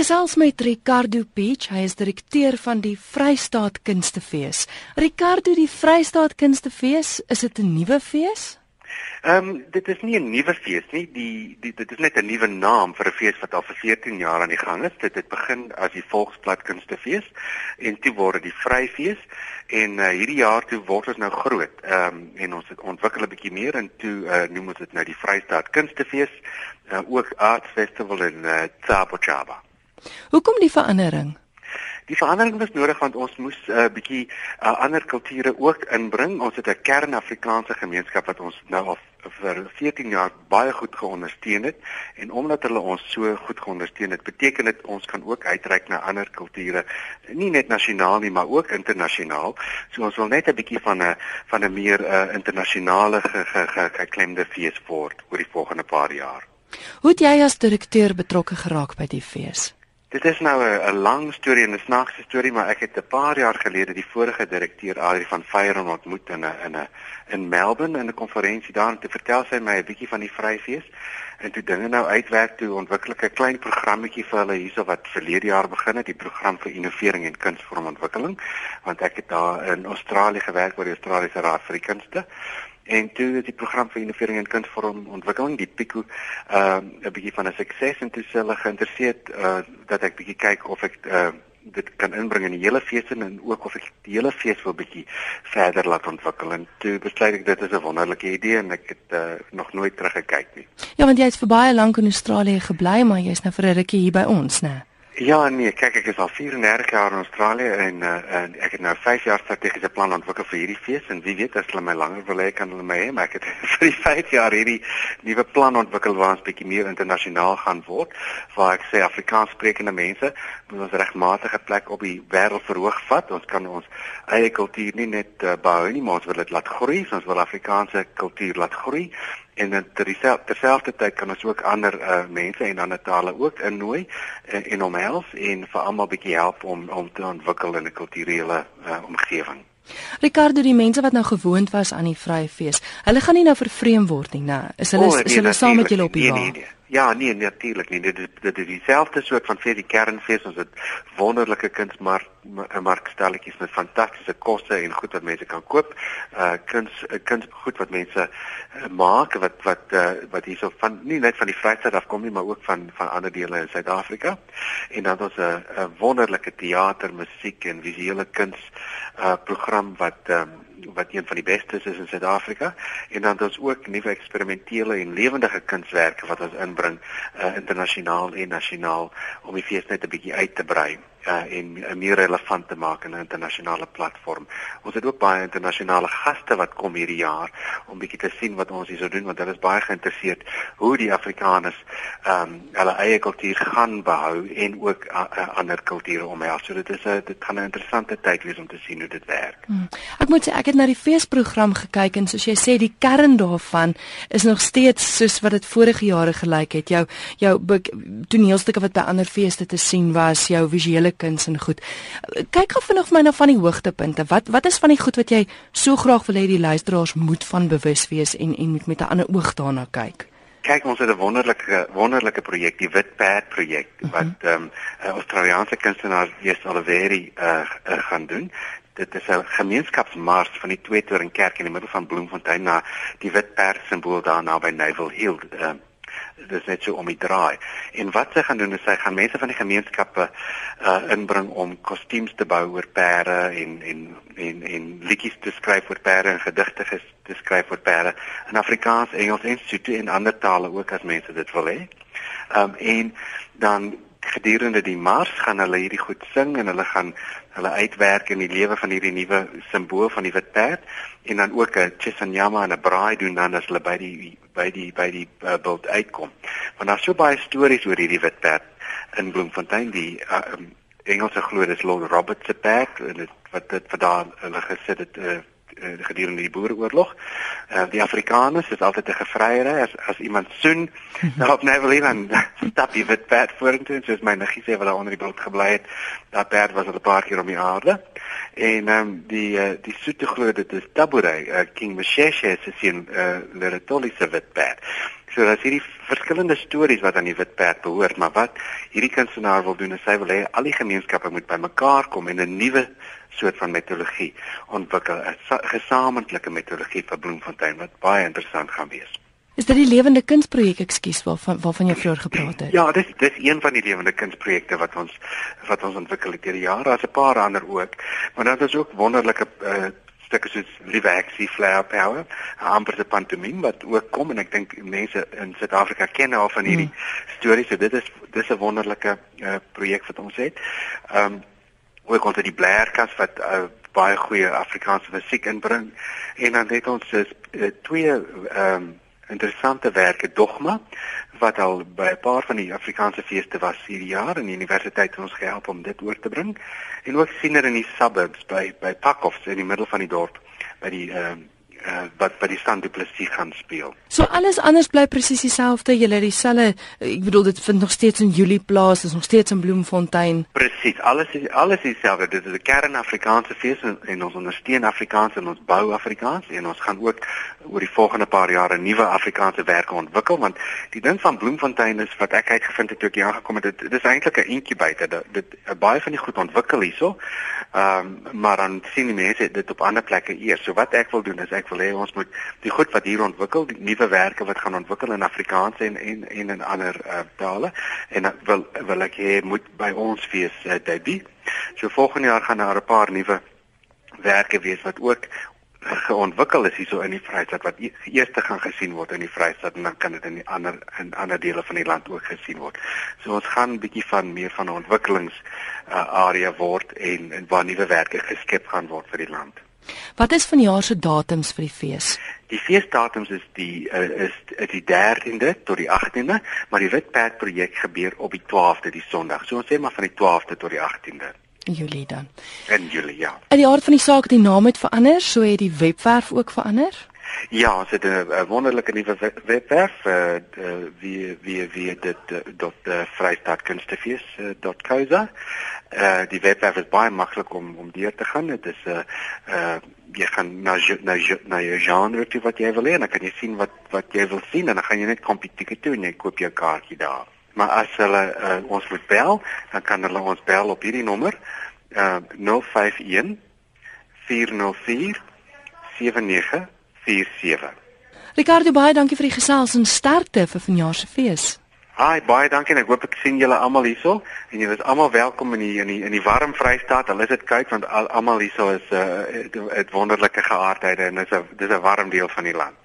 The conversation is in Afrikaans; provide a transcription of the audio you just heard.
gesels met Ricardo Peach, hy is direkteur van die Vrystaat Kunstefees. Ricardo, die Vrystaat Kunstefees, is dit 'n nuwe fees? Ehm um, dit is nie 'n nuwe fees nie. Die, die dit is net 'n nuwe naam vir 'n fees wat al vir 14 jaar aan die gang is. Dit het begin as die Volksblad Kunstefees en toe word dit die Vryfees en uh, hierdie jaar toe word ons nou groot. Ehm um, en ons het ontwikkel 'n bietjie meer en toe uh, noem ons dit nou die Vrystaat Kunstefees, uh, ook Art Festival in uh, Tsabo Chaba. Hoekom die verandering? Die verandering was nodig want ons moes 'n uh, bietjie uh, ander kulture ook inbring. Ons het 'n kern Afrikaanse gemeenskap wat ons nou al vir 14 jaar baie goed geondersteun het en omdat hulle ons so goed geondersteun het, beteken dit ons kan ook uitreik na ander kulture, nie net nasionaal nie, maar ook internasionaal. So ons wil net 'n bietjie van 'n van 'n meer uh, internasionale geklemde fees word oor die volgende paar jaar. Hoe het jy as direkteur betrokke geraak by die fees? Dit is nou 'n lang storie en 'n snaakse storie, maar ek het 'n paar jaar gelede die vorige direkteur Adri van Feyenoord ontmoet in 'n in 'n in Melbourne in 'n konferensie daar. Om te vertel sy my 'n bietjie van die Vryfees. En toe dinge nou uitwerk toe ontwikkel ek 'n klein programmetjie vir hulle hierso wat verlede jaar begin het, die program vir innovering en kunsvormontwikkeling, want ek het daar in Australië gewerk by die Australiese Raad vir die Kunste en toe het die program vir innovering en kunsvorm ontwikkeling die Pico ehm uh, 'n bietjie van 'n sukses en toe hulle geïnteresseerd uh, dat ek bietjie kyk of ek uh, dit kan inbring in die hele fees en ook of ek die hele fees wil bietjie verder laat ontwikkel en toe besluit ek dit is 'n wonderlike idee en ek het uh, nog nooit teruggekyk nie. Ja, want jy het vir baie lank in Australië gebly, maar jy's nou vir 'n rukkie hier by ons, né? Ja nee, kyk ek is al 34 jaar in Australië en uh, en ek het nou 5 jaar strategiese plan ontwikkel vir hierdie fees en wie weet as hulle my langer wil hê kan hulle my hê, maar ek het vir die 5 jaar hierdie nuwe plan ontwikkel waar ons bietjie meer internasionaal gaan word, waar ek sê Afrikaans sprekende mense moet ons regmatige plek op die wêreld verhoog vat. Ons kan ons eie kultuur nie net uh, behou nie, maar ons wil dit laat groei, ons wil Afrikaanse kultuur laat groei en dan terselfdertyd kan ons ook ander uh, mense en ander tale ook innooi en, en omhels en vir almal bietjie help om om te ontwikkel in 'n kulturele uh, omgewing. Ricardo, die mense wat nou gewoond was aan die vrye fees, hulle gaan nie nou vervreem word nie, né? Is hulle oh, nee, is hulle saam met julle op die nee, nee, nee. Ja, nee, natuurlik nie. Dit is dit is dieselfde soort van vir die kernfees ons het wonderlike kunsmark markstelletjies met fantastiese kosse en goed wat mense kan koop. Uh kuns kuns goed wat mense uh, maak wat wat uh, wat hierso van nie net van die Vrystaat af kom nie, maar ook van van ander dele in Suid-Afrika. En dan ons 'n uh, wonderlike teater, musiek en visuele kuns uh program wat um, wat een van die bestes is in Suid-Afrika. En dan ons ook nuwe eksperimentele en lewendige kunswerke wat ons inbring uh, internasionaal en nasionaal om die fees net 'n bietjie uit te brei uh, en uh, meer relevant te maak in 'n internasionale platform. Ons het ook baie internasionale gaste wat kom hierdie jaar om bietjie te sien wat ons hier sou doen want hulle is baie geïnteresseerd hoe die Afrikaners ehm um, hulle eie kultuur gaan behou en ook uh, uh, ander kulture omhels. So dit is 'n uh, dit gaan 'n interessante tyd wees om te sien hoe dit werk. Hmm. Ek moet sê ek het na die feesprogram gekyk en soos jy sê die kern daarvan is nog steeds soos wat dit vorige jare gelyk het. Jou jou toneelstukke wat by ander feeste te sien was, jou visuele kuns en goed. Kyk gou vinnig vir my na van die hoogtepunte. Wat wat is van die goed wat jy so graag wil hê die luisteraars moet van bewus wees en en moet met 'n ander oog daarna kyk? Kyk, ons het 'n wonderlike wonderlike projek, die Wit Perd projek uh mhm. -huh. wat ehm um, Australiese kunstenaar Jesus Oliveri uh, uh gaan doen. Dit is 'n gemeenskapsmars van die Twee Toring Kerk in die middel van Bloemfontein na die Wit Perd simbool daar naby Neville Hill. Uh, dis net so om die draai. En wat sy gaan doen is sy gaan mense van die gemeenskappe uh inbring om kostuums te bou oor perde en en en en liedjies te skryf oor perde en gedigte te skryf oor perde in Afrikaans, Engels en Sotho en ander tale ook as mense dit wil hê. Um en dan gedurende die mars gaan hulle hierdie goed sing en hulle gaan hulle uitwerk in die lewe van hierdie nuwe simbool van die wit perd en dan ook 'n chisanyama en 'n braai doen dan as hulle by die by die by die uh, bult uitkom. Want daar's so baie stories oor hierdie wit perd in Bloemfontein die uh, um, Engelse glo dit is Lord Robert se perd en dit wat dit vir daar hulle gesit het uh, uh, gedurende die boereoorlog. Uh, die Afrikaners is altyd 'n gevryery as as iemand soen op Neverland dan stap jy wit perd vorentoe soos my niggie sê wat daar onder die boot gebly het. Dat perd was al 'n paar keer om die aarde. En ehm um, die uh, die soete glo dit is Tabure, uh, King Masheshe se seun uh, Leretoli se wit perd. So daar's hierdie verskillende stories wat aan die Witperd behoort, maar wat hierdie kunstenaar wil doen is hy wil hê al die gemeenskappe moet bymekaar kom en 'n nuwe soort van metodologie ontwikkel, 'n gesamentlike metodologie vir Bloemfontein wat baie interessant gaan wees. Is dit die lewende kunsprojek ekskuus waarvan waarvan jy vroeër gepraat het? Ja, dis dis een van die lewende kunsprojekte wat ons wat ons ontwikkel het hierdie jaar. Daar's 'n paar ander ook, maar dan is ook wonderlike uh, stukke soos Live Axie Flower Power, amper se pantomime wat ook kom en ek dink mense in Suid-Afrika ken al van hierdie mm. stories. So dit is dis 'n wonderlike uh, projek wat ons het. Ehm um, ook ons het die Blairkas wat uh, baie goeie Afrikaanse musiek inbring en dan het ons uh, twee ehm um, interessante werke dogma wat al by 'n paar van die Afrikaanse feeste was hierdie jaar en die universiteit het ons gehelp om dit oor te bring. En ook siener in die suburbs by by Pakhofs in die middel van die dorp by die ehm uh, uh, wat by die San Duplessis gaan speel. So alles anders bly presies dieselfde. Julle het dieselfde ek bedoel dit vind nog steeds in Julie plaas, is nog steeds in Bloemfontein. Presies. Alles is alles dieselfde. Dit is 'n kern Afrikaanse fees en, en ons ondersteun Afrikaans en ons bou Afrikaans en ons gaan ook oor die volgende paar jare nuwe Afrikaanse werke ontwikkel want die ding van Bloemfontein is wat ek uitgevind het toe ek hier aangekom het, dit is eintlik 'n inkubator. Dit, dit baie van die goed ontwikkel hierso. Ehm um, maar dan sien die mense dit op ander plekke eers. So wat ek wil doen is ek wil hê ons moet die goed wat hier ontwikkel, die nuwe werke wat gaan ontwikkel in Afrikaans en en en in ander uh, tale en uh, wil wil ek hê moet by ons wees uh, debuut. So volgende jaar gaan daar 'n paar nuwe werke wees wat ook geontwikkel is hierso in die Vrystaat wat e-, eers gaan gesien word in die Vrystaat en dan kan dit in die ander in ander dele van die land ook gesien word. So ons gaan 'n bietjie van meer van 'n ontwikkelings uh, area word en, en waar nuwe werke geskep gaan word vir die land. Wat is vanjaar se datums vir die fees? Die feesdatums is die uh, is, is die 13de tot die 18de, maar die Witperd projek gebeur op die 12de, die Sondag. So ons sê maar van die 12de tot die 18de. Julie dan. En Julie, ja. In die aard van die saak die naam het verander, so het die webwerf ook verander? Ja, ons het 'n wonderlike nuwe webwerf uh, wie wie wie dit dot uh, vrystaatkunstefees.co.za. Uh, die webwerf is baie maklik om om deur te gaan. Dit is uh, uh, jy gaan na na na jou genre toe wat jy wil hê en dan kan jy sien wat wat jy wil sien en dan gaan jy net kompetisie toe en jy koop jou kaartjie daar. Maar as hulle uh, ons moet bel, dan kan hulle ons bel op hierdie nommer uh, 051 404 79 47. Ricardo baie dankie vir die gesels en sterkte vir vanjaar se fees. Haai, baie dankie en ek hoop ek sien julle almal hierso en julle is almal welkom in die in die in die warm Vrystaat. Al is dit koud want almal hierso is 'n uh, 'n wonderlike geaardheid en is 'n dis 'n warm deel van die land.